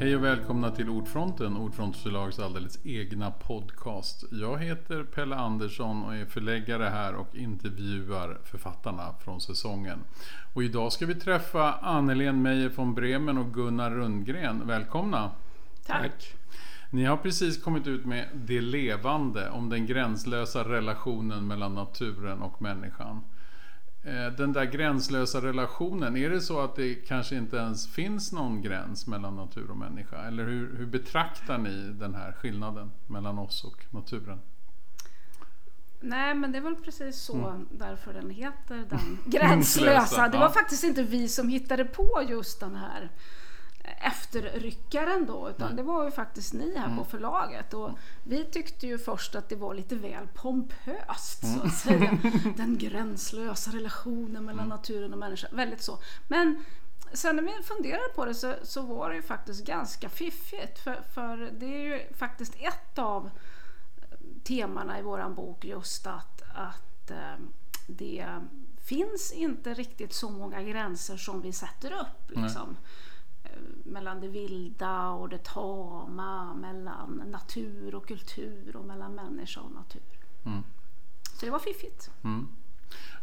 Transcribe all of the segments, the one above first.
Hej och välkomna till Ordfronten, Ordfrontförlags alldeles egna podcast. Jag heter Pelle Andersson och är förläggare här och intervjuar författarna från säsongen. Och idag ska vi träffa Annelén Meijer von Bremen och Gunnar Rundgren. Välkomna! Tack! Ni har precis kommit ut med Det levande om den gränslösa relationen mellan naturen och människan. Eh, den där gränslösa relationen, är det så att det kanske inte ens finns någon gräns mellan natur och människa? Eller hur, hur betraktar ni den här skillnaden mellan oss och naturen? Nej, men det är väl precis så mm. därför den heter Den gränslösa. Det var faktiskt inte vi som hittade på just den här efterryckaren då utan Nej. det var ju faktiskt ni här mm. på förlaget och vi tyckte ju först att det var lite väl pompöst mm. så att säga. Den gränslösa relationen mellan mm. naturen och människan. Väldigt så. Men sen när vi funderade på det så, så var det ju faktiskt ganska fiffigt för, för det är ju faktiskt ett av temana i våran bok just att, att eh, det finns inte riktigt så många gränser som vi sätter upp. Liksom mellan det vilda och det tama, mellan natur och kultur och mellan människa och natur. Mm. Så det var fiffigt. Mm.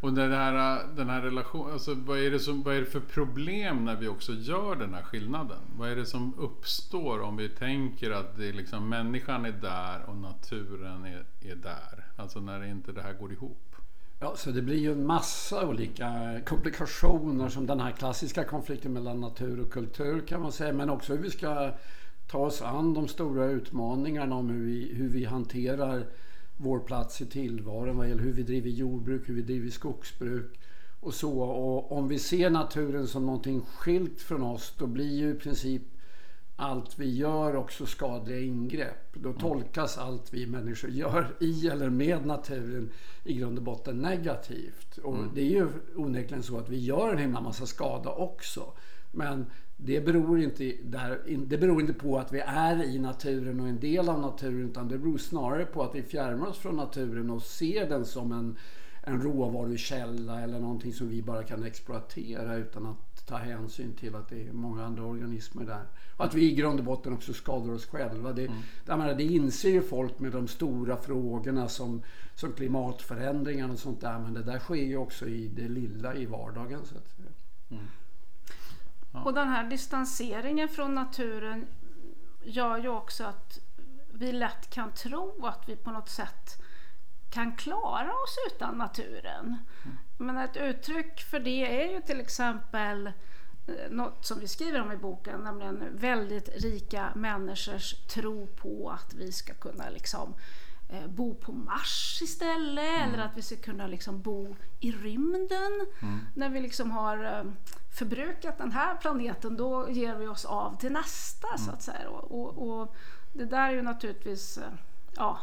Och den här, den här relationen, alltså vad, är det som, vad är det för problem när vi också gör den här skillnaden? Vad är det som uppstår om vi tänker att det är liksom, människan är där och naturen är, är där? Alltså när inte det här går ihop. Ja, så det blir ju en massa olika komplikationer som den här klassiska konflikten mellan natur och kultur kan man säga. Men också hur vi ska ta oss an de stora utmaningarna om hur vi, hur vi hanterar vår plats i tillvaron vad gäller hur vi driver jordbruk, hur vi driver skogsbruk och så. Och om vi ser naturen som någonting skilt från oss då blir ju i princip allt vi gör också skadliga ingrepp. Då tolkas allt vi människor gör i eller med naturen i grund och botten negativt. Och mm. det är ju onekligen så att vi gör en himla massa skada också. Men det beror, inte där, det beror inte på att vi är i naturen och en del av naturen utan det beror snarare på att vi fjärmar oss från naturen och ser den som en, en råvarukälla eller någonting som vi bara kan exploatera utan att ta hänsyn till att det är många andra organismer där. Och att vi i grund och botten också skadar oss själva. Det, mm. menar, det inser ju folk med de stora frågorna som, som klimatförändringar och sånt där. Men det där sker ju också i det lilla i vardagen. Så att mm. ja. Och den här distanseringen från naturen gör ju också att vi lätt kan tro att vi på något sätt kan klara oss utan naturen. Mm. Men ett uttryck för det är ju till exempel Eh, något som vi skriver om i boken, nämligen väldigt rika människors tro på att vi ska kunna liksom, eh, bo på Mars istället mm. eller att vi ska kunna liksom bo i rymden. Mm. När vi liksom har eh, förbrukat den här planeten då ger vi oss av till nästa mm. så att säga. Och, och, och, det där är ju naturligtvis ja,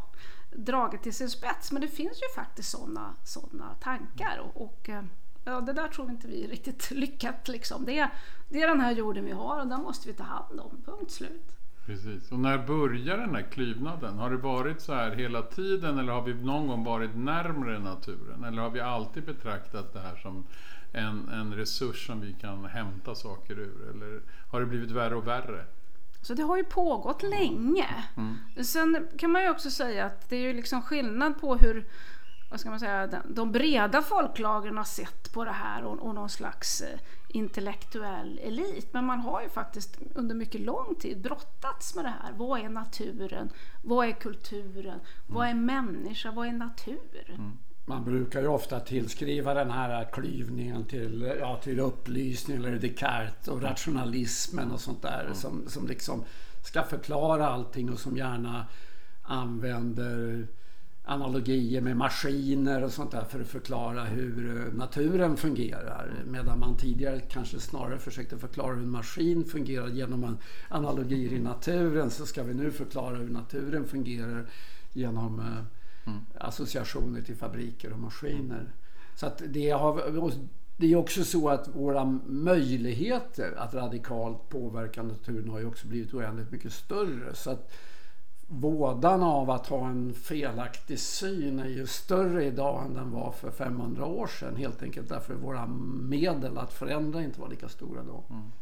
draget till sin spets men det finns ju faktiskt sådana såna tankar. och, och eh, ja, det där tror inte vi är riktigt lyckat. Liksom. Det, är, det är den här jorden vi har och den måste vi ta hand om. Punkt slut. Precis. Och när börjar den här klyvnaden? Har det varit så här hela tiden eller har vi någon gång varit närmre naturen? Eller har vi alltid betraktat det här som en, en resurs som vi kan hämta saker ur? Eller har det blivit värre och värre? Så det har ju pågått länge. Mm. Sen kan man ju också säga att det är ju liksom skillnad på hur vad ska man säga, de breda folklagren har sett på det här och, och någon slags eh, intellektuell elit. Men man har ju faktiskt under mycket lång tid brottats med det här. Vad är naturen? Vad är kulturen? Vad är människa? Vad är natur? Mm. Man brukar ju ofta tillskriva den här klyvningen till, ja, till upplysning eller Descartes och rationalismen och sånt där mm. som, som liksom ska förklara allting och som gärna använder analogier med maskiner och sånt där för att förklara hur eh, naturen fungerar. Medan man tidigare kanske snarare försökte förklara hur en maskin fungerar genom analogier i naturen så ska vi nu förklara hur naturen fungerar genom eh, mm. associationer till fabriker och maskiner. Så att det, har, det är också så att våra möjligheter att radikalt påverka naturen har ju också blivit oändligt mycket större. Så att vådan av att ha en felaktig syn är ju större idag än den var för 500 år sedan. Helt enkelt därför att våra medel att förändra inte var lika stora då. Mm.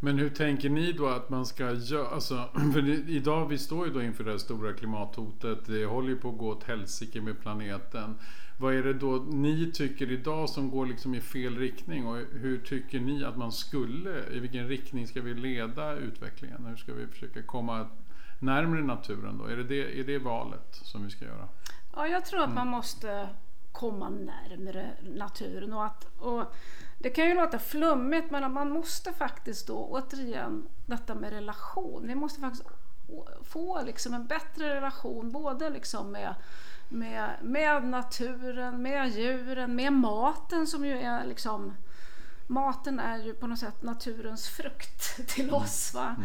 Men hur tänker ni då att man ska göra? Alltså, för idag, vi står ju då inför det här stora klimathotet. Det håller ju på att gå åt helsike med planeten. Vad är det då ni tycker idag som går liksom i fel riktning? Och hur tycker ni att man skulle, i vilken riktning ska vi leda utvecklingen? Hur ska vi försöka komma närmare naturen då? Är det det, är det valet som vi ska göra? Ja, jag tror att man måste komma närmare naturen och att och det kan ju låta flummigt men man måste faktiskt då återigen detta med relation. Vi måste faktiskt få liksom en bättre relation både liksom med, med, med naturen, med djuren, med maten som ju är liksom Maten är ju på något sätt naturens frukt till mm. oss. Va?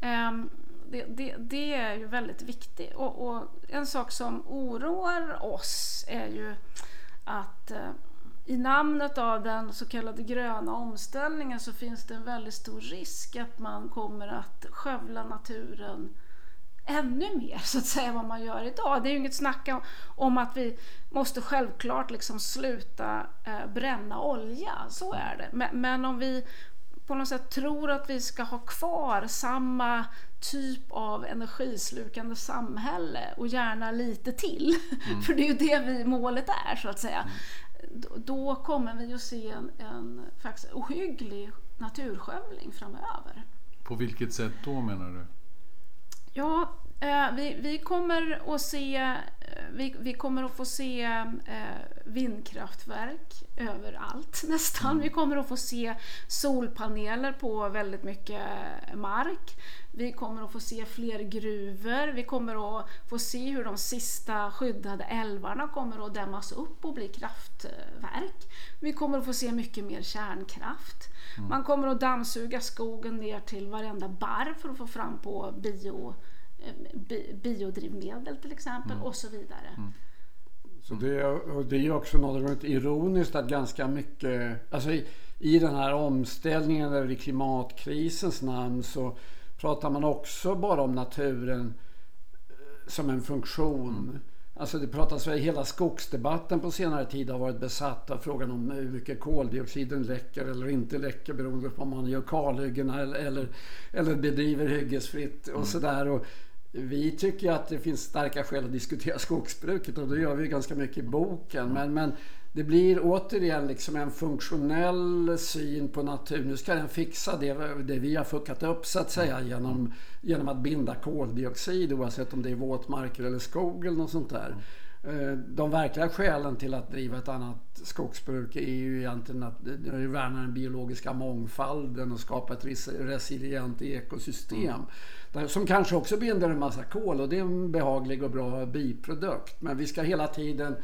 Mm. Um, det, det, det, är ju väldigt viktigt. Och, och, en sak som oroar oss är ju att uh, i namnet av den så kallade gröna omställningen så finns det en väldigt stor risk att man kommer att skövla naturen ännu mer så att säga vad man gör idag. Det är ju inget snack om att vi måste självklart liksom sluta eh, bränna olja, så är det. Men, men, om vi på något sätt tror att vi ska ha kvar samma typ av energislukande samhälle och gärna lite till, mm. för det är ju det vi, målet är så att säga. Då kommer vi att se en, en faktiskt ohygglig naturskövling framöver. På vilket sätt då menar du? Ja, eh, vi, vi, kommer att se, eh, vi, vi kommer att få se eh, vindkraftverk överallt nästan. Mm. Vi kommer att få se solpaneler på väldigt mycket mark. Vi kommer att få se fler gruvor. Vi kommer att få se hur de sista skyddade älvarna kommer att dämmas upp och bli kraftverk. Vi kommer att få se mycket mer kärnkraft. Mm. Man kommer att dammsuga skogen ner till varenda barr för att få fram på bio, bi, biodrivmedel till exempel mm. och så vidare. Mm. Så det, och det är också något ironiskt att ganska mycket, alltså i, i den här omställningen eller i klimatkrisens namn så pratar man också bara om naturen eh, som en funktion. Mm. Alltså det pratas väl, hela skogsdebatten på senare tid har varit besatt av frågan om hur mycket koldioxiden läcker eller inte läcker beroende på om man gör kalhyggen eller, eller, eller bedriver hyggesfritt och mm. sådär. Vi tycker att det finns starka skäl att diskutera skogsbruket och det gör vi ganska mycket i boken. Men, men det blir återigen liksom en funktionell syn på natur. Nu ska den fixa det, det vi har fuckat upp så att säga genom, genom att binda koldioxid oavsett om det är våtmarker eller skog eller något sånt där. Eh, de verkliga skälen till att driva ett annat skogsbruk är ju egentligen att eh, värna den biologiska mångfalden och skapa ett resilient ekosystem. Mm. Som kanske också binder en massa kol och det är en behaglig och bra biprodukt. Men vi ska hela tiden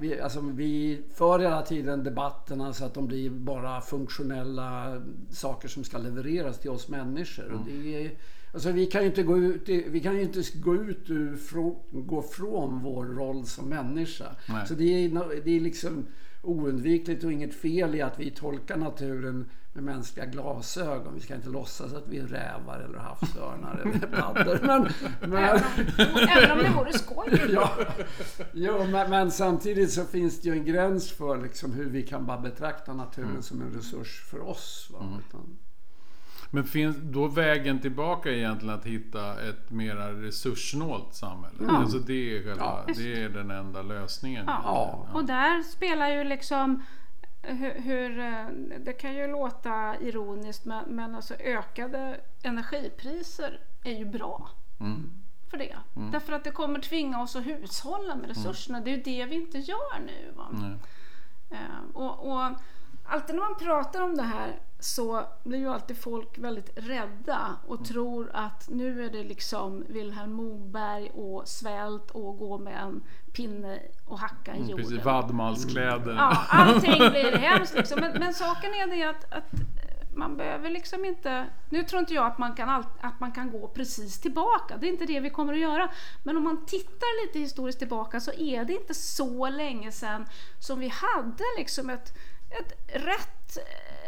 vi, alltså, vi för hela tiden debatterna så att de blir bara funktionella saker som ska levereras till oss människor. Mm. Och det är, alltså, vi kan ju inte gå ut, vi kan inte gå ut ur, gå från vår roll som människa. Nej. Så det är, det är liksom oundvikligt och inget fel i att vi tolkar naturen med mänskliga glasögon. Vi ska inte låtsas att vi är rävar eller havsörnar eller paddor. Men, men, även om det vore skoj. ja, ja men, men, samtidigt så finns det ju en gräns för liksom hur vi kan bara betrakta naturen mm. som en resurs för oss. Va? Mm. Utan, men finns då vägen tillbaka egentligen att hitta ett mera resurssnålt samhälle? Ja. Alltså det, är själva, ja. det är den enda lösningen. Ja. ja. Och där spelar ju liksom hur, hur, eh, det kan ju låta ironiskt men, men alltså ökade energipriser är ju bra. Mm. För det. Mm. Därför att det kommer tvinga oss att hushålla med resurserna. Mm. Det är ju det vi inte gör nu. Uh, och, och alltid när man pratar om det här så blir ju alltid folk väldigt rädda och mm. tror att nu är det liksom Vilhelm Moberg och svält och gå med en pinne och hacka i mm, jorden. Precis, vadmalskläder. Ja, allting blir hemskt liksom. Men, men saken är det att, att man behöver liksom inte... Nu tror inte jag att man, kan all, att man kan gå precis tillbaka. Det är inte det vi kommer att göra. Men om man tittar lite historiskt tillbaka så är det inte så länge sedan som vi hade liksom ett ett rätt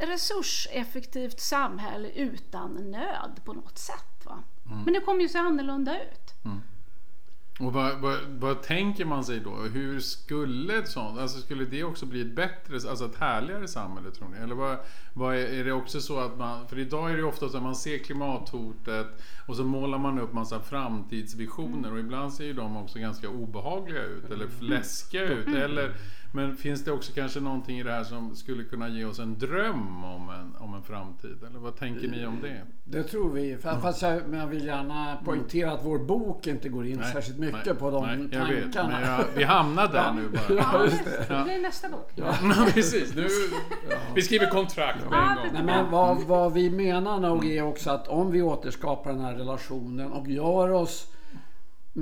resurseffektivt samhälle utan nöd på något sätt. Va? Mm. Men det kommer ju se annorlunda ut. Mm. Och vad, vad, vad, tänker man sig då? Hur skulle ett sånt, alltså skulle det också bli ett bättre, alltså ett härligare samhälle tror ni? Eller vad, vad är, är, det också så att man, för idag är det ofta så att man ser klimathotet och så målar man upp massa framtidsvisioner och ibland ser ju de också ganska obehagliga ut eller läskiga ut. Eller men finns det också kanske någonting i det här som skulle kunna ge oss en dröm om en, om en framtid? Eller vad tänker ni om det? Det tror vi. Fast jag, men jag vill gärna poängtera att vår bok inte går in nej, särskilt mycket nej, på de nej, jag tankarna. Vet, men jag, vi hamnar där ja, nu bara. Ja, just det. Ja. det blir nästa bok. Ja. precis. Nu, ja. Vi skriver kontrakt med en gång. Nej, men vad, vad vi menar nog är också att om vi återskapar den här relationen och gör oss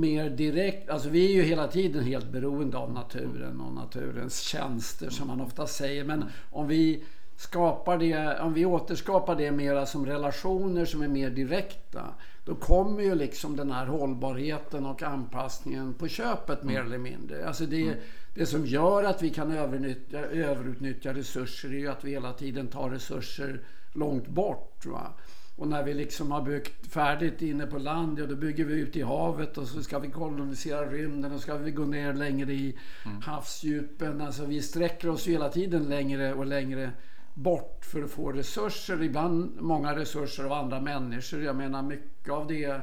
mer direkt, alltså vi är ju hela tiden helt beroende av naturen och naturens tjänster som man ofta säger. Men om vi skapar det, om vi återskapar det mera som relationer som är mer direkta. Då kommer ju liksom den här hållbarheten och anpassningen på köpet mer eller mindre. Alltså det, det som gör att vi kan överutnyttja, överutnyttja resurser är ju att vi hela tiden tar resurser långt bort. Va? Och när vi liksom har byggt färdigt inne på land, ja då bygger vi ut i havet och så ska vi kolonisera rymden och ska vi gå ner längre i mm. havsdjupen. Alltså vi sträcker oss hela tiden längre och längre bort för att få resurser. Ibland många resurser av andra människor. Jag menar mycket av det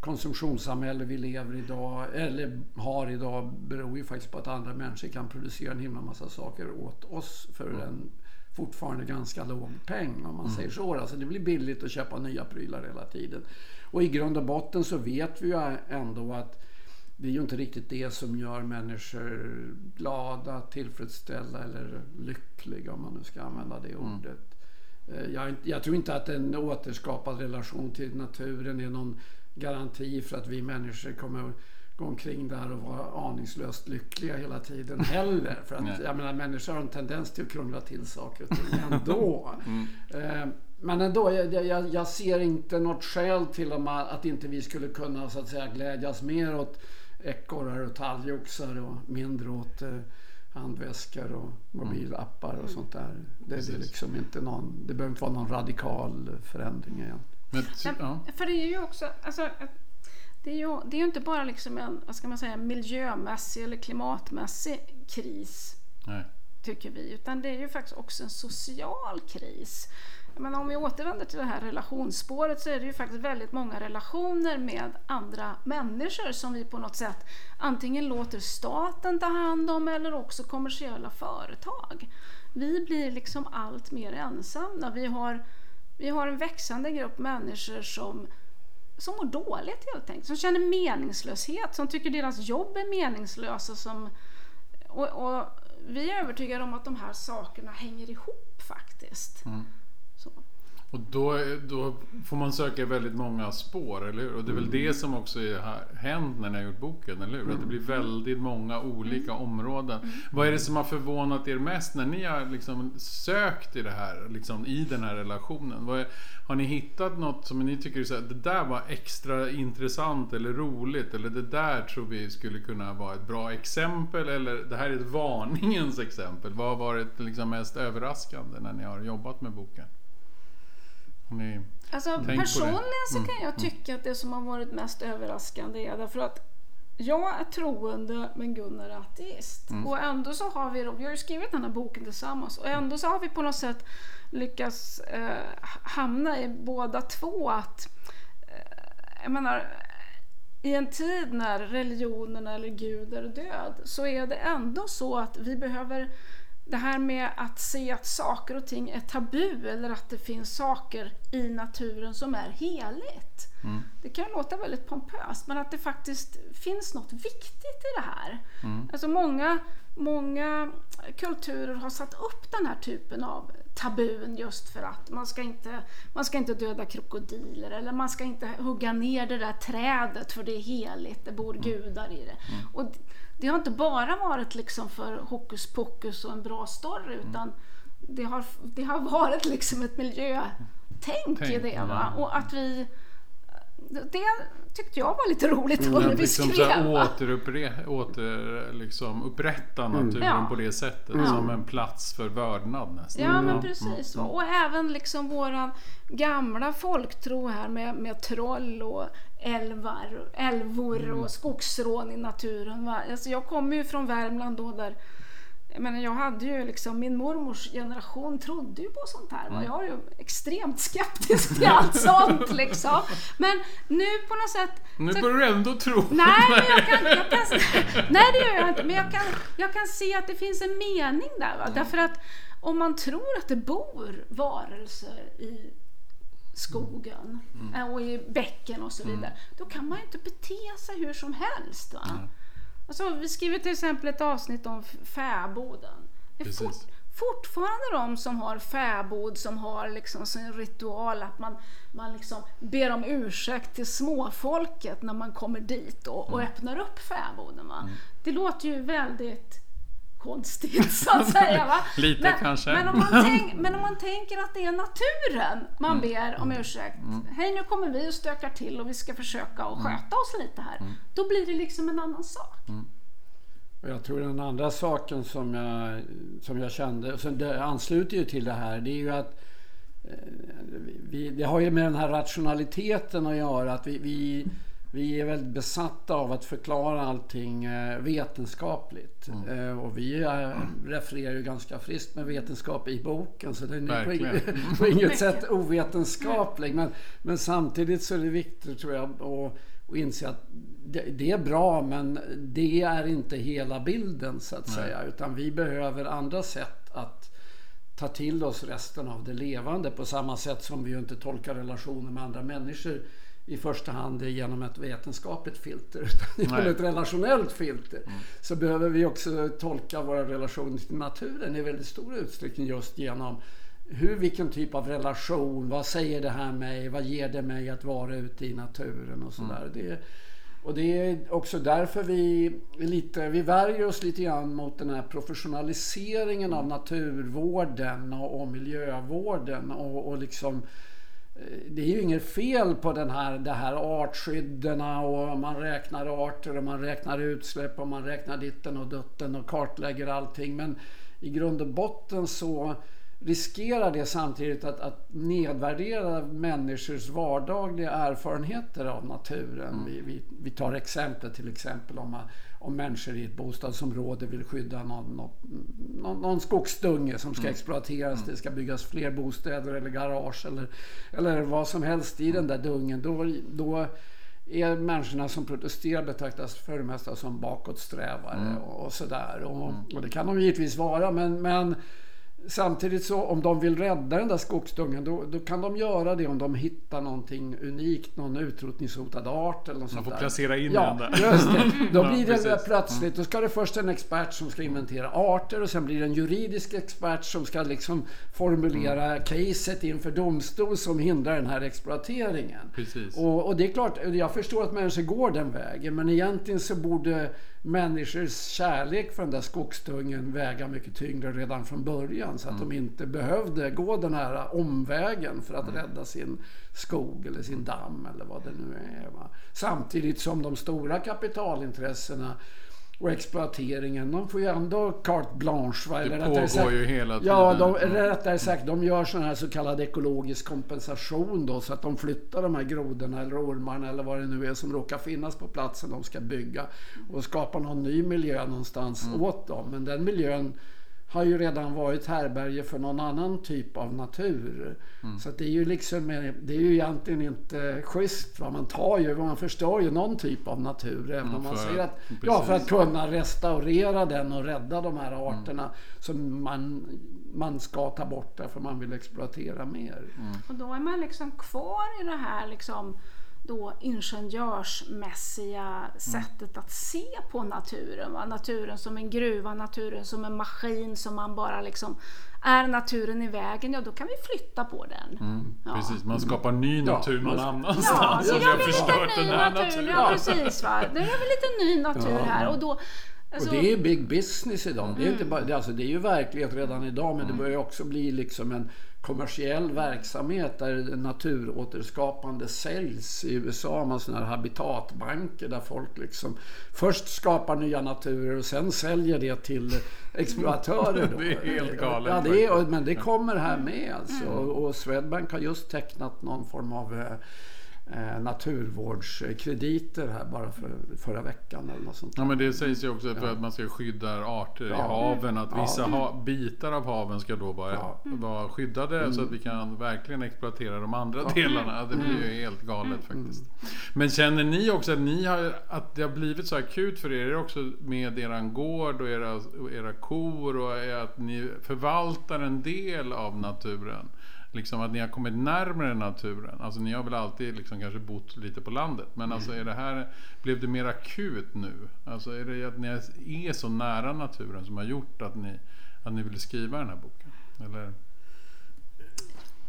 konsumtionssamhälle vi lever idag, eller har idag, beror ju faktiskt på att andra människor kan producera en himla massa saker åt oss för mm. en fortfarande ganska låg peng om man mm. säger så. Alltså det blir billigt att köpa nya prylar hela tiden. Och i grund och botten så vet vi ju ändå att det är ju inte riktigt det som gör människor glada, tillfredsställda eller lyckliga om man nu ska använda det mm. ordet. Mm. Jag, jag, tror inte att en återskapad relation till naturen är någon garanti för att vi människor kommer gå omkring där och vara aningslöst lyckliga hela tiden heller. För att jag menar, människor har en tendens till att krångla till saker och ting ändå. mm. Eh, men ändå, jag, jag, jag, ser inte något skäl till att inte vi skulle kunna så att säga glädjas mer åt ekorrar och talgoxar och mindre åt eh, handväskor och mobilappar och sånt där. Det, det, är liksom inte någon, det behöver inte vara någon radikal förändring igen. Men, ja. För det är ju också, alltså, det är ju, det är ju inte bara liksom en vad ska man säga, miljömässig eller klimatmässig kris. Nej. Tycker vi. Utan det är ju faktiskt också en social kris. Men om vi återvänder till det här relationsspåret så är det ju faktiskt väldigt många relationer med andra människor som vi på något sätt antingen låter staten ta hand om eller också kommersiella företag. Vi blir liksom allt mer ensamma. Vi har, vi har en växande grupp människor som som mår dåligt helt enkelt. Som känner meningslöshet, som tycker deras jobb är meningslösa. Som, och, och vi är övertygade om att de här sakerna hänger ihop faktiskt. Mm. Och då, då får man söka väldigt många spår, eller hur? Och det är väl det som också har hänt när ni har gjort boken, eller hur? Att det blir väldigt många olika områden. Vad är det som har förvånat er mest när ni har liksom sökt i det här, liksom i den här relationen? Är, har ni hittat något som ni tycker är det där var extra intressant eller roligt eller det där tror vi skulle kunna vara ett bra exempel eller det här är ett varningens exempel. Vad har varit liksom mest överraskande när ni har jobbat med boken? Ni alltså, personligen så mm, kan jag mm. tycka att det som har varit mest överraskande är därför att jag är troende men Gunnar är ateist. Mm. Och ändå så har vi, vi har ju skrivit den här boken tillsammans och ändå så har vi på något sätt lyckats eh, hamna i båda två att eh, jag menar i en tid när religionen eller Gud är död så är det ändå så att vi behöver det här med att se att saker och ting är tabu eller att det finns saker i naturen som är heligt. Mm. Det kan låta väldigt pompöst men att det faktiskt finns något viktigt i det här. Mm. Alltså många, många kulturer har satt upp den här typen av tabun just för att man ska inte, man ska inte döda krokodiler eller man ska inte hugga ner det där trädet för det är heligt, det bor mm. gudar i det. Mm. Och det har inte bara varit liksom för hokus pokus och en bra story mm. utan det har, det har varit liksom ett miljötänk Tänk, i det. Va? Och att vi det tyckte jag var lite roligt mm, när vi liksom skrev. återuppre, åter, liksom upprätta mm. naturen mm. på det sättet. Mm. Som en plats för vördnad nästan. Ja men precis. Mm. Och även liksom våran gamla folktro här med, med troll och älvar, älvor och mm. skogsrån i naturen. Va? Alltså jag kommer ju från Värmland då där jag, menar, jag hade ju liksom, min mormors generation trodde ju på sånt här. Mm. Jag är ju extremt skeptisk till allt sånt liksom. Men nu på något sätt... Nu så, börjar du ändå tro. Nej, men jag kan, jag kan, nej, det gör jag inte. Men jag kan, jag kan se att det finns en mening där. Va? Mm. Därför att om man tror att det bor varelser i skogen mm. mm. och i bäcken och så mm. vidare. Då kan man ju inte bete sig hur som helst. Va? Mm. Alltså, vi skriver till exempel ett avsnitt om fäboden. Det är fort, fortfarande de som har fäbod som har liksom sin ritual att man, man liksom ber om ursäkt till småfolket när man kommer dit och, och mm. öppnar upp fäboden. Va? Mm. Det låter ju väldigt konstigt så att säga. Va? Lite men, kanske. Men om, man tänk, men om man tänker att det är naturen man mm. ber om ursäkt. Mm. Hej nu kommer vi och stökar till och vi ska försöka att mm. sköta oss lite här. Mm. Då blir det liksom en annan sak. Mm. Jag tror den andra saken som jag, som jag kände, och sen det ansluter ju till det här, det är ju att eh, vi, det har ju med den här rationaliteten att göra. Att vi, vi vi är väldigt besatta av att förklara allting eh, vetenskapligt. Mm. Eh, och vi refererar ju ganska friskt med vetenskap i boken. Så den är på inget, på inget sätt ovetenskaplig. Men, men samtidigt så är det viktigt tror jag att, att inse att det, det, är bra men det är inte hela bilden så att Nej. säga. Utan vi behöver andra sätt att ta till oss resten av det levande på samma sätt som vi ju inte tolkar relationer med andra människor i första hand genom ett vetenskapligt filter utan genom ett relationellt filter. Mm. Så behöver vi också tolka våra relationer till naturen i väldigt stor utsträckning just genom hur, vilken typ av relation, vad säger det här mig, vad ger det mig att vara ute i naturen och sådär. Mm. Det, och det är också därför vi, lite, vi värjer oss lite grann mot den här professionaliseringen av naturvården och, och miljövården och, och liksom det är ju inget fel på den här, det här artskydden och man räknar arter och man räknar utsläpp och man räknar ditten och dutten och kartlägger allting. Men i grund och botten så riskerar det samtidigt att, att nedvärdera människors vardagliga erfarenheter av naturen. Mm. Vi, vi, vi, tar exempel till exempel om om människor i ett bostadsområde vill skydda någon, någon, någon skogsdunge som ska mm. exploateras. Mm. Det ska byggas fler bostäder eller garage eller, eller vad som helst i den där dungen. Då, då är människorna som protesterar betraktas för det mesta som bakåtsträvare mm. och, och sådär. Och, mm. och, det kan de givetvis vara men, men Samtidigt så om de vill rädda den där skogsdungen då, då, kan de göra det om de hittar någonting unikt, någon utrotningshotad art eller något Man får där. placera in ja, den där. Just det. Då blir det plötsligt, då ska det först en expert som ska inventera arter och sen blir det en juridisk expert som ska liksom formulera mm. caset inför domstol som hindrar den här exploateringen. Precis. Och, och det är klart, jag förstår att människor går den vägen men egentligen så borde människors kärlek för den där skogsdungen väga mycket tyngre redan från början. Så att mm. de inte behövde gå den här omvägen för att mm. rädda sin skog eller sin damm eller vad det nu är. Va? Samtidigt som de stora kapitalintressena och exploateringen. De får ju ändå carte blanche. Va? Det pågår sagt, ju hela tiden. Ja, de, rättare sagt, de gör sån här så kallad ekologisk kompensation då. Så att de flyttar de här grodorna eller ormarna eller vad det nu är som råkar finnas på platsen de ska bygga. Och skapar någon ny miljö någonstans mm. åt dem. Men den miljön har ju redan varit härberge för någon annan typ av natur. Mm. Så det är ju liksom, det är ju egentligen inte schysst. Va? Man tar ju, man förstör ju någon typ av natur. Även mm, om man säger att, ja, för att kunna restaurera den och rädda de här mm. arterna mm. som man, man ska ta bort därför man vill exploatera mer. Mm. Och då är man liksom kvar i det här liksom då ingenjörsmässiga sättet att se på naturen. Va? Naturen som en gruva, naturen som en maskin som man bara liksom är naturen i vägen, ja då kan vi flytta på den. Mm, ja. Precis, man skapar ny natur ja. någon annanstans. Ja, så gör vi lite ny natur. Ja, precis. Va? Då gör vi lite ny natur här. Och då, Alltså, och det är big business idag. Mm. Det, är inte bara, det, alltså, det är ju verklighet redan idag men det mm. börjar också bli liksom en kommersiell verksamhet där naturåterskapande säljs. I USA har man sådana här habitatbanker där folk liksom först skapar nya naturer och sen säljer det till exploatörer. det är helt galet. Ja, det är, men det kommer här med alltså. Mm. Och Swedbank har just tecknat någon form av eh, naturvårdskrediter här bara för förra veckan eller något sånt. Ja men det sägs ju också för att man ska skydda arter i haven. Att vissa ha, bitar av haven ska då vara, Ja. vara skyddade så att vi kan verkligen exploatera de andra delarna. Det blir ju helt galet faktiskt. Men känner ni också att, ni har, att det har blivit så akut för er också med eran gård och era, och era kor och att ni förvaltar en del av naturen? Liksom att ni har kommit närmare naturen. Alltså ni har väl alltid liksom kanske bott lite på landet. Men alltså är det här, blev det mer akut nu? Alltså är det att ni är så nära naturen som har gjort att ni, att ni ville skriva den här boken? Eller?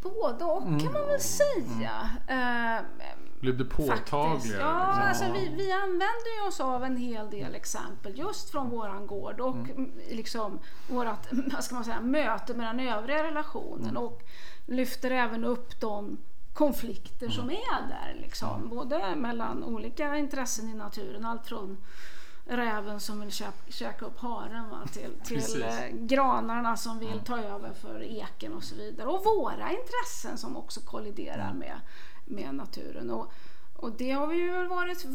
Både och kan man väl säga. Eh, Blev det påtagligare? Faktiskt. Ja, liksom? alltså vi, vi använder ju oss av en hel del exempel just från våran gård och mm. liksom vårat, vad ska man säga, möte med den övriga relationen och lyfter även upp de konflikter som är där liksom. Både mellan olika intressen i naturen, allt från räven som vill käka, käka upp haren va, till, till eh, granarna som vill ta över för eken och så vidare. Och våra intressen som också kolliderar med, med naturen. Och, och det har vi ju varit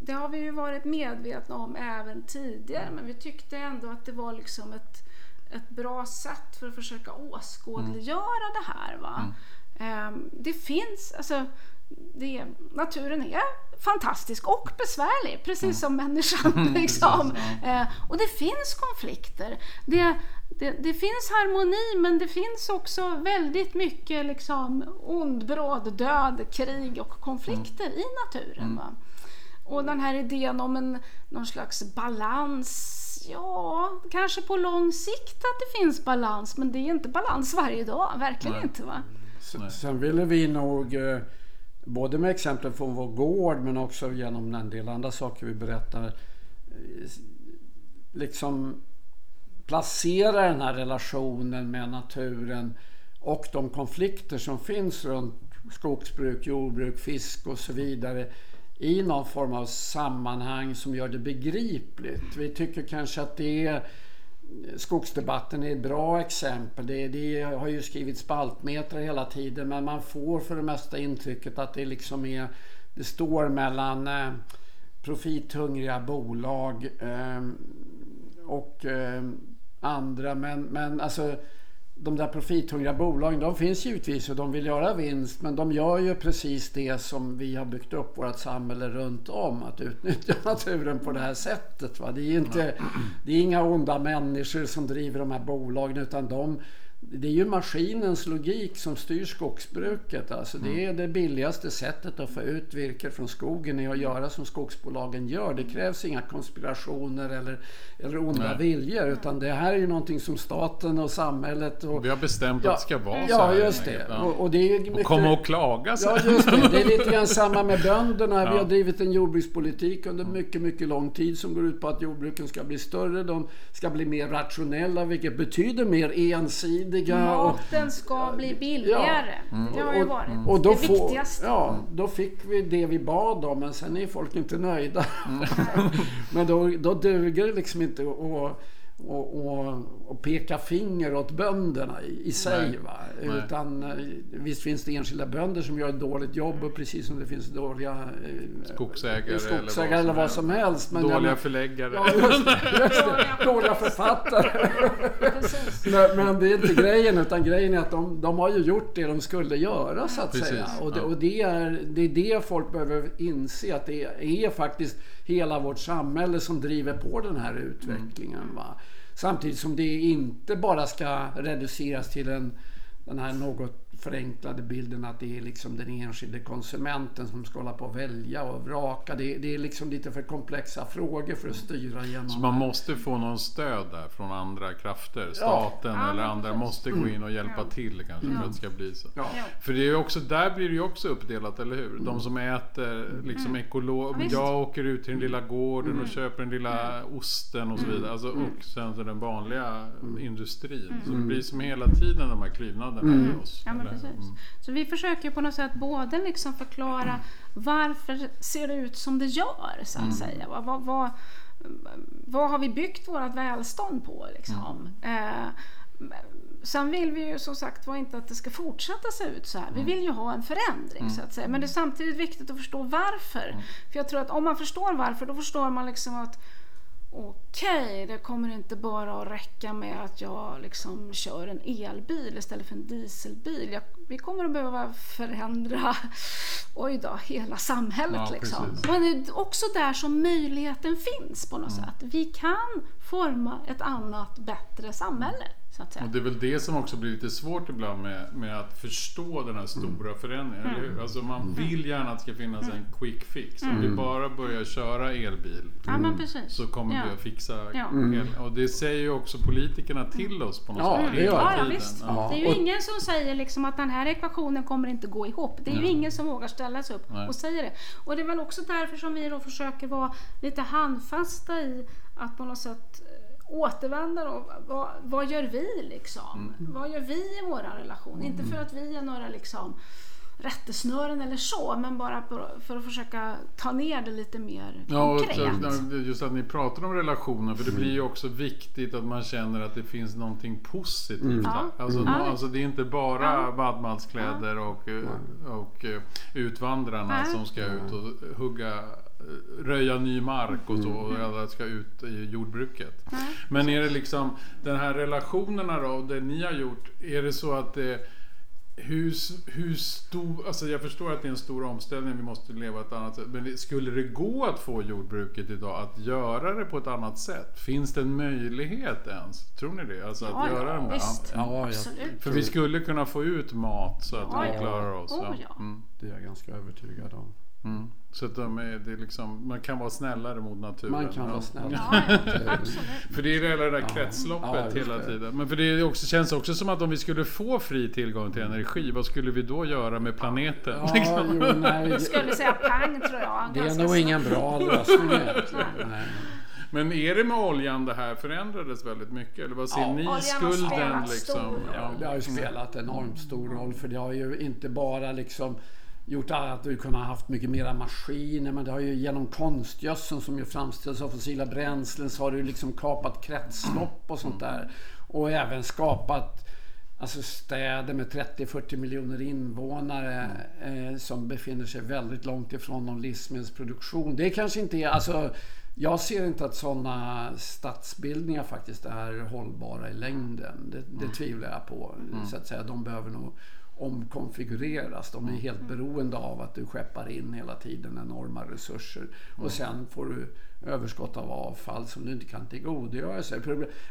det har vi ju varit medvetna om även tidigare men vi tyckte ändå att det var liksom ett, ett bra sätt för att försöka åskådliggöra det här. Va? Ehm, det finns, alltså, det, naturen är fantastisk och besvärlig, precis som människan. Liksom. Eh, och det finns konflikter. Det, det, det finns harmoni men det finns också väldigt mycket liksom, ond, bråd, död, krig och konflikter i naturen. Va? Och den här idén om en, någon slags balans Ja, kanske på lång sikt att det finns balans men det är inte balans varje dag, verkligen Nej. inte. va? Sen ville vi nog, eh, både med exempel från vår gård men också genom en del andra saker vi berättar, liksom placera den här relationen med naturen och de konflikter som finns runt skogsbruk, jordbruk, fisk och så vidare i någon form av sammanhang som gör det begripligt. Vi tycker kanske att det är Skogsdebatten är ett bra exempel. Det, det har ju skrivits spaltmeter hela tiden men man får för det mesta intrycket att det liksom är Det står mellan eh, profithungriga bolag eh, och eh, andra men, men alltså de där profithungriga bolagen de finns givetvis och de vill göra vinst men de gör ju precis det som vi har byggt upp vårt samhälle runt om. Att utnyttja naturen på det här sättet. Va? Det, är inte, det är inga onda människor som driver de här bolagen utan de det är ju maskinens logik som styr skogsbruket. Alltså det är det billigaste sättet att få ut virke från skogen är att göra som skogsbolagen gör. Det krävs inga konspirationer eller, eller onda Nej. viljor utan det här är ju någonting som staten och samhället och Vi har bestämt att det ska vara så Ja, här. just det. enkelt. Och, och det är Och mycket... komma och klaga sen. Ja, just det. Det är lite grann samma med bönderna. Vi Ja. har drivit en jordbrukspolitik under mycket, mycket lång tid som går ut på att jordbruken ska bli större. De ska bli mer rationella, vilket betyder mer ensidiga. Och, Maten ska bli billigare. Det har ju och, varit och då det får, viktigaste. ja, då fick vi det vi bad om, men sen är folk inte nöjda. men då, då duger det liksom inte att och, och, och peka finger åt bönderna i, i sig. Nej. Va? Nej. Utan eh, visst finns det enskilda bönder som gör ett dåligt jobb och precis som det finns dåliga eh, Skogsägare, skogsägare eller vad som helst. Men Dåliga men- förläggare. Ja, just det, just det. Dåliga författare. Men, men det är inte grejen utan grejen är att de, de har ju gjort det de skulle göra så att Precis, säga. Och, det, ja. och det, är, det är det folk behöver inse att det är faktiskt hela vårt samhälle som driver på den här utvecklingen. Va? Samtidigt som det inte bara ska reduceras till en, den här något förenklade bilden att det är liksom den enskilde konsumenten som ska hålla på och välja och vraka. Det, det är liksom lite för komplexa frågor för att styra genom Så man måste få någon stöd där från andra krafter. Staten Ja, eller andra måste gå in och hjälpa Ja. till kanske för att det ska bli så. Ja. För det är ju också, där blir det ju också uppdelat, eller hur? De som äter liksom ekolo- Ja, visst. Jag åker ut till den lilla gården och köper den lilla osten och så vidare. Alltså, och sen så den vanliga industrin. Så det blir som hela tiden de här klyvnaderna i oss. Ja, men precis. Mm. Så vi försöker på något sätt både liksom förklara varför ser det ut som det gör så att säga. Vad, vad, vad, har vi byggt vårt välstånd på liksom? Eh, Sen vill vi ju som sagt var inte att det ska fortsätta se ut så här. Vi vill ju ha en förändring så att säga. Men det är samtidigt viktigt att förstå varför. För jag tror att om man förstår varför då förstår man liksom att okej, det kommer inte bara att räcka med att jag liksom kör en elbil istället för en dieselbil. Jag, vi kommer att behöva förändra oj då, hela samhället. Ja, liksom. precis. Men det är också där som möjligheten finns på något sätt. Vi kan forma ett annat, bättre samhälle. Så att säga. Och det är väl det som också blir lite svårt ibland med, med att förstå den här stora förändringen. Eller hur? Alltså man vill gärna att det ska finnas en quick fix. Om vi bara börjar köra elbil Ja, precis. så kommer Ja. vi att fixa Ja. el. Och det säger ju också politikerna till oss på något Ja, sätt. det Ja, ja, visst. Ja. Det är ju ingen som säger liksom att den här ekvationen kommer inte gå ihop. Det är ju ingen som vågar ställa sig upp Nej. och säga det. Och det är väl också därför som vi då försöker vara lite handfasta i att på något sätt återvända då. Vad, vad gör vi liksom? Vad gör vi i vår relation? Inte för att vi är några liksom rättesnören eller så, men bara för att försöka ta ner det lite mer Ja, och konkret. just att ni pratar om relationer, för det blir ju också viktigt att man känner att det finns någonting positivt här. Alltså, Mm. alltså det är inte bara vadmalskläder och, eh, och eh, utvandrarna som ska ut och hugga röja ny mark och så och alla ska ut i jordbruket. Men är det liksom den här relationerna då, det ni har gjort, är det så att det hur, hur stor, alltså jag förstår att det är en stor omställning, vi måste leva ett annat sätt. Men skulle det gå att få jordbruket idag att göra det på ett annat sätt? Finns det en möjlighet ens? Tror ni det? Alltså att Ja, göra ja, visst. Ja, jag, Absolut. För vi skulle kunna få ut mat så att Ja, vi klarar oss. Oh, ja. Mm, det är jag ganska övertygad om. Mm. Så att de är, det är liksom, man kan vara snällare mot naturen. Man kan Ja. vara snäll. Ja. För det är hela det där kretsloppet Ja, hela tiden. Men för det också, känns också som att om vi skulle få fri tillgång till energi, vad skulle vi då göra med planeten? Ja, Liksom. jo, nej, Jag skulle säga pang tror jag. det är nog snabbt. ingen bra lösning. Men är det med oljan det här förändrades väldigt mycket? Eller vad ser Ja. ni skulden liksom? stor Ja. Det har ju spelat enormt stor roll för det har ju inte bara liksom gjort att du kunnat haft mycket mera maskiner men det har ju genom konstgödseln som ju framställs av fossila bränslen så har ju liksom kapat kretslopp och sånt där. Och även skapat alltså städer med 30-40 miljoner invånare eh, som befinner sig väldigt långt ifrån någon livsmedelsproduktion. Det kanske inte är, alltså jag ser inte att sådana stadsbildningar faktiskt är hållbara i längden. Det, det tvivlar jag på. Så att säga. De behöver nog omkonfigureras. De är helt beroende av att du skeppar in hela tiden enorma resurser. Och sen får du överskott av avfall som du inte kan tillgodogöra sig.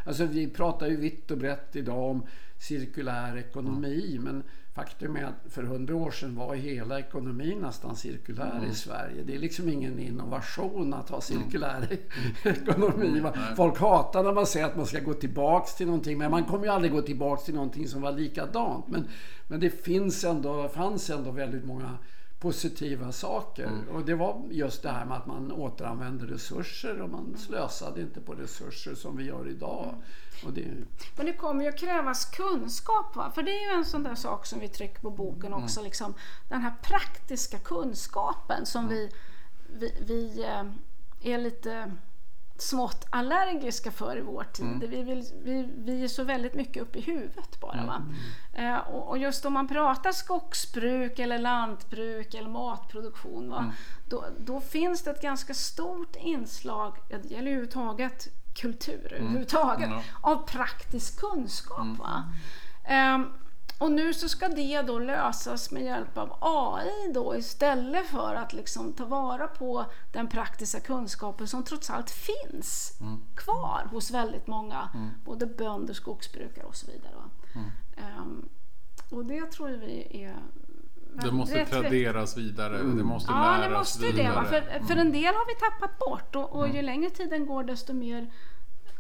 Alltså vi pratar ju vitt och brett idag om cirkulär ekonomi. Men faktum är att för hundra år sedan var hela ekonomin nästan cirkulär i Sverige. Det är liksom ingen innovation att ha cirkulär ekonomi. Va? Folk hatar när man säger att man ska gå tillbaks till någonting. Men man kommer ju aldrig gå tillbaks till någonting som var likadant. Men, men det finns ändå, fanns ändå väldigt många positiva saker. Och det var just det här med att man återanvände resurser och man slösade inte på resurser som vi gör idag. Och det, Men det kommer ju att krävas kunskap. Va? För det är ju en sån där sak som vi trycker på boken också. Liksom, den här praktiska kunskapen som vi, vi, vi eh, är lite smått allergiska för i vår tid. Vi, vill, vi, vi är så väldigt mycket uppe i huvudet bara. Va? Eh, och, och just om man pratar skogsbruk eller lantbruk eller matproduktion. Va? Då, då finns det ett ganska stort inslag, det gäller överhuvudtaget kultur överhuvudtaget, Ja. av praktisk kunskap. Va? Ehm, och nu så ska det då lösas med hjälp av AI då istället för att liksom ta vara på den praktiska kunskapen som trots allt finns kvar hos väldigt många, både bönder, skogsbrukare och så vidare. Va? Ehm, och det tror vi är Det måste traderas vidare. Det måste Ja, läras det måste ju det. vidare. Va? För, för en del har vi tappat bort och, och ju längre tiden går desto mer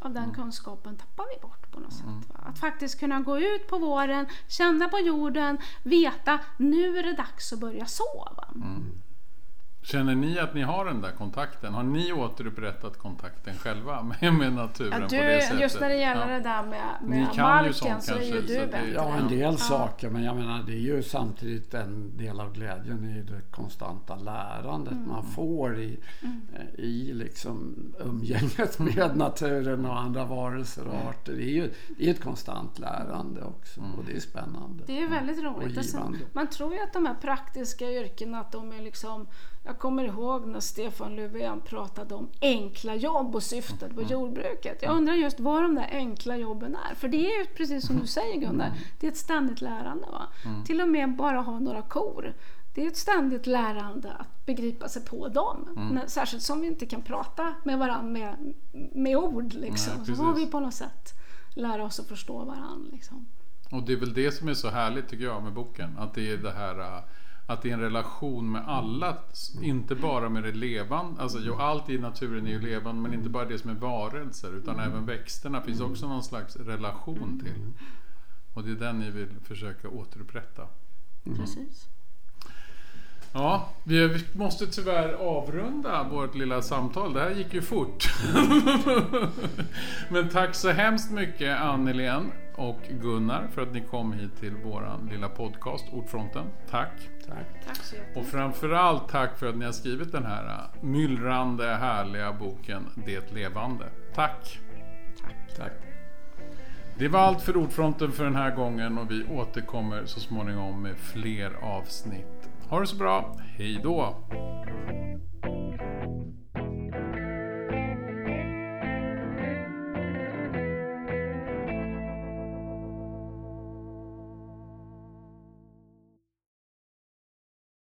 av den kunskapen tappar vi bort på något sätt. Va? Att faktiskt kunna gå ut på våren, känna på jorden, veta nu är det dags att börja så. Va? Känner ni att ni har den där kontakten? Har ni återupprättat kontakten själva med, med naturen Ja, på det du, sättet? just när det gäller Ja. det där med, med marken så är ju kanske, du bättre. Ja, en del Ja. saker. Men jag menar, det är ju samtidigt en del av glädjen i det konstanta lärandet Mm. man får i, eh, i liksom umgänget med naturen och andra varelser och arter. Det är ju det är ett konstant lärande också och det är spännande. Det är väldigt roligt. Och sen, givande. man tror ju att de här praktiska yrkena, att de är liksom... Jag kommer ihåg när Stefan Löfven pratade om enkla jobb och syftet Mm. på jordbruket. Jag undrar just vad de där enkla jobben är. För det är ju precis som du säger Gunnar, Mm. det är ett ständigt lärande. Va? Till och med bara ha några kor. Det är ett ständigt lärande att begripa sig på dem. Mm. Särskilt som vi inte kan prata med varandra med, med ord. Liksom. Nej, så får vi på något sätt lära oss att förstå varandra. Liksom. Och det är väl det som är så härligt tycker jag med boken. Att det är det här äh, att det är en relation med alla, inte bara med det levande. Alltså, jo, allt i naturen är ju levande, men inte bara det som är varelser, utan även växterna finns också någon slags relation till. Och det är den ni vill försöka återupprätta. Precis. Ja, vi måste tyvärr avrunda vårt lilla samtal. Det här gick ju fort. Men tack så hemskt mycket Annelien och Gunnar för att ni kom hit till våran lilla podcast Ordfronten. Tack! Tack. Tack så jättemycket. Och framförallt tack för att ni har skrivit den här äh, myllrande härliga boken Det levande. Tack! Tack. Det var allt för Ordfronten för den här gången och vi återkommer så småningom med fler avsnitt. Ha det så bra, hej då!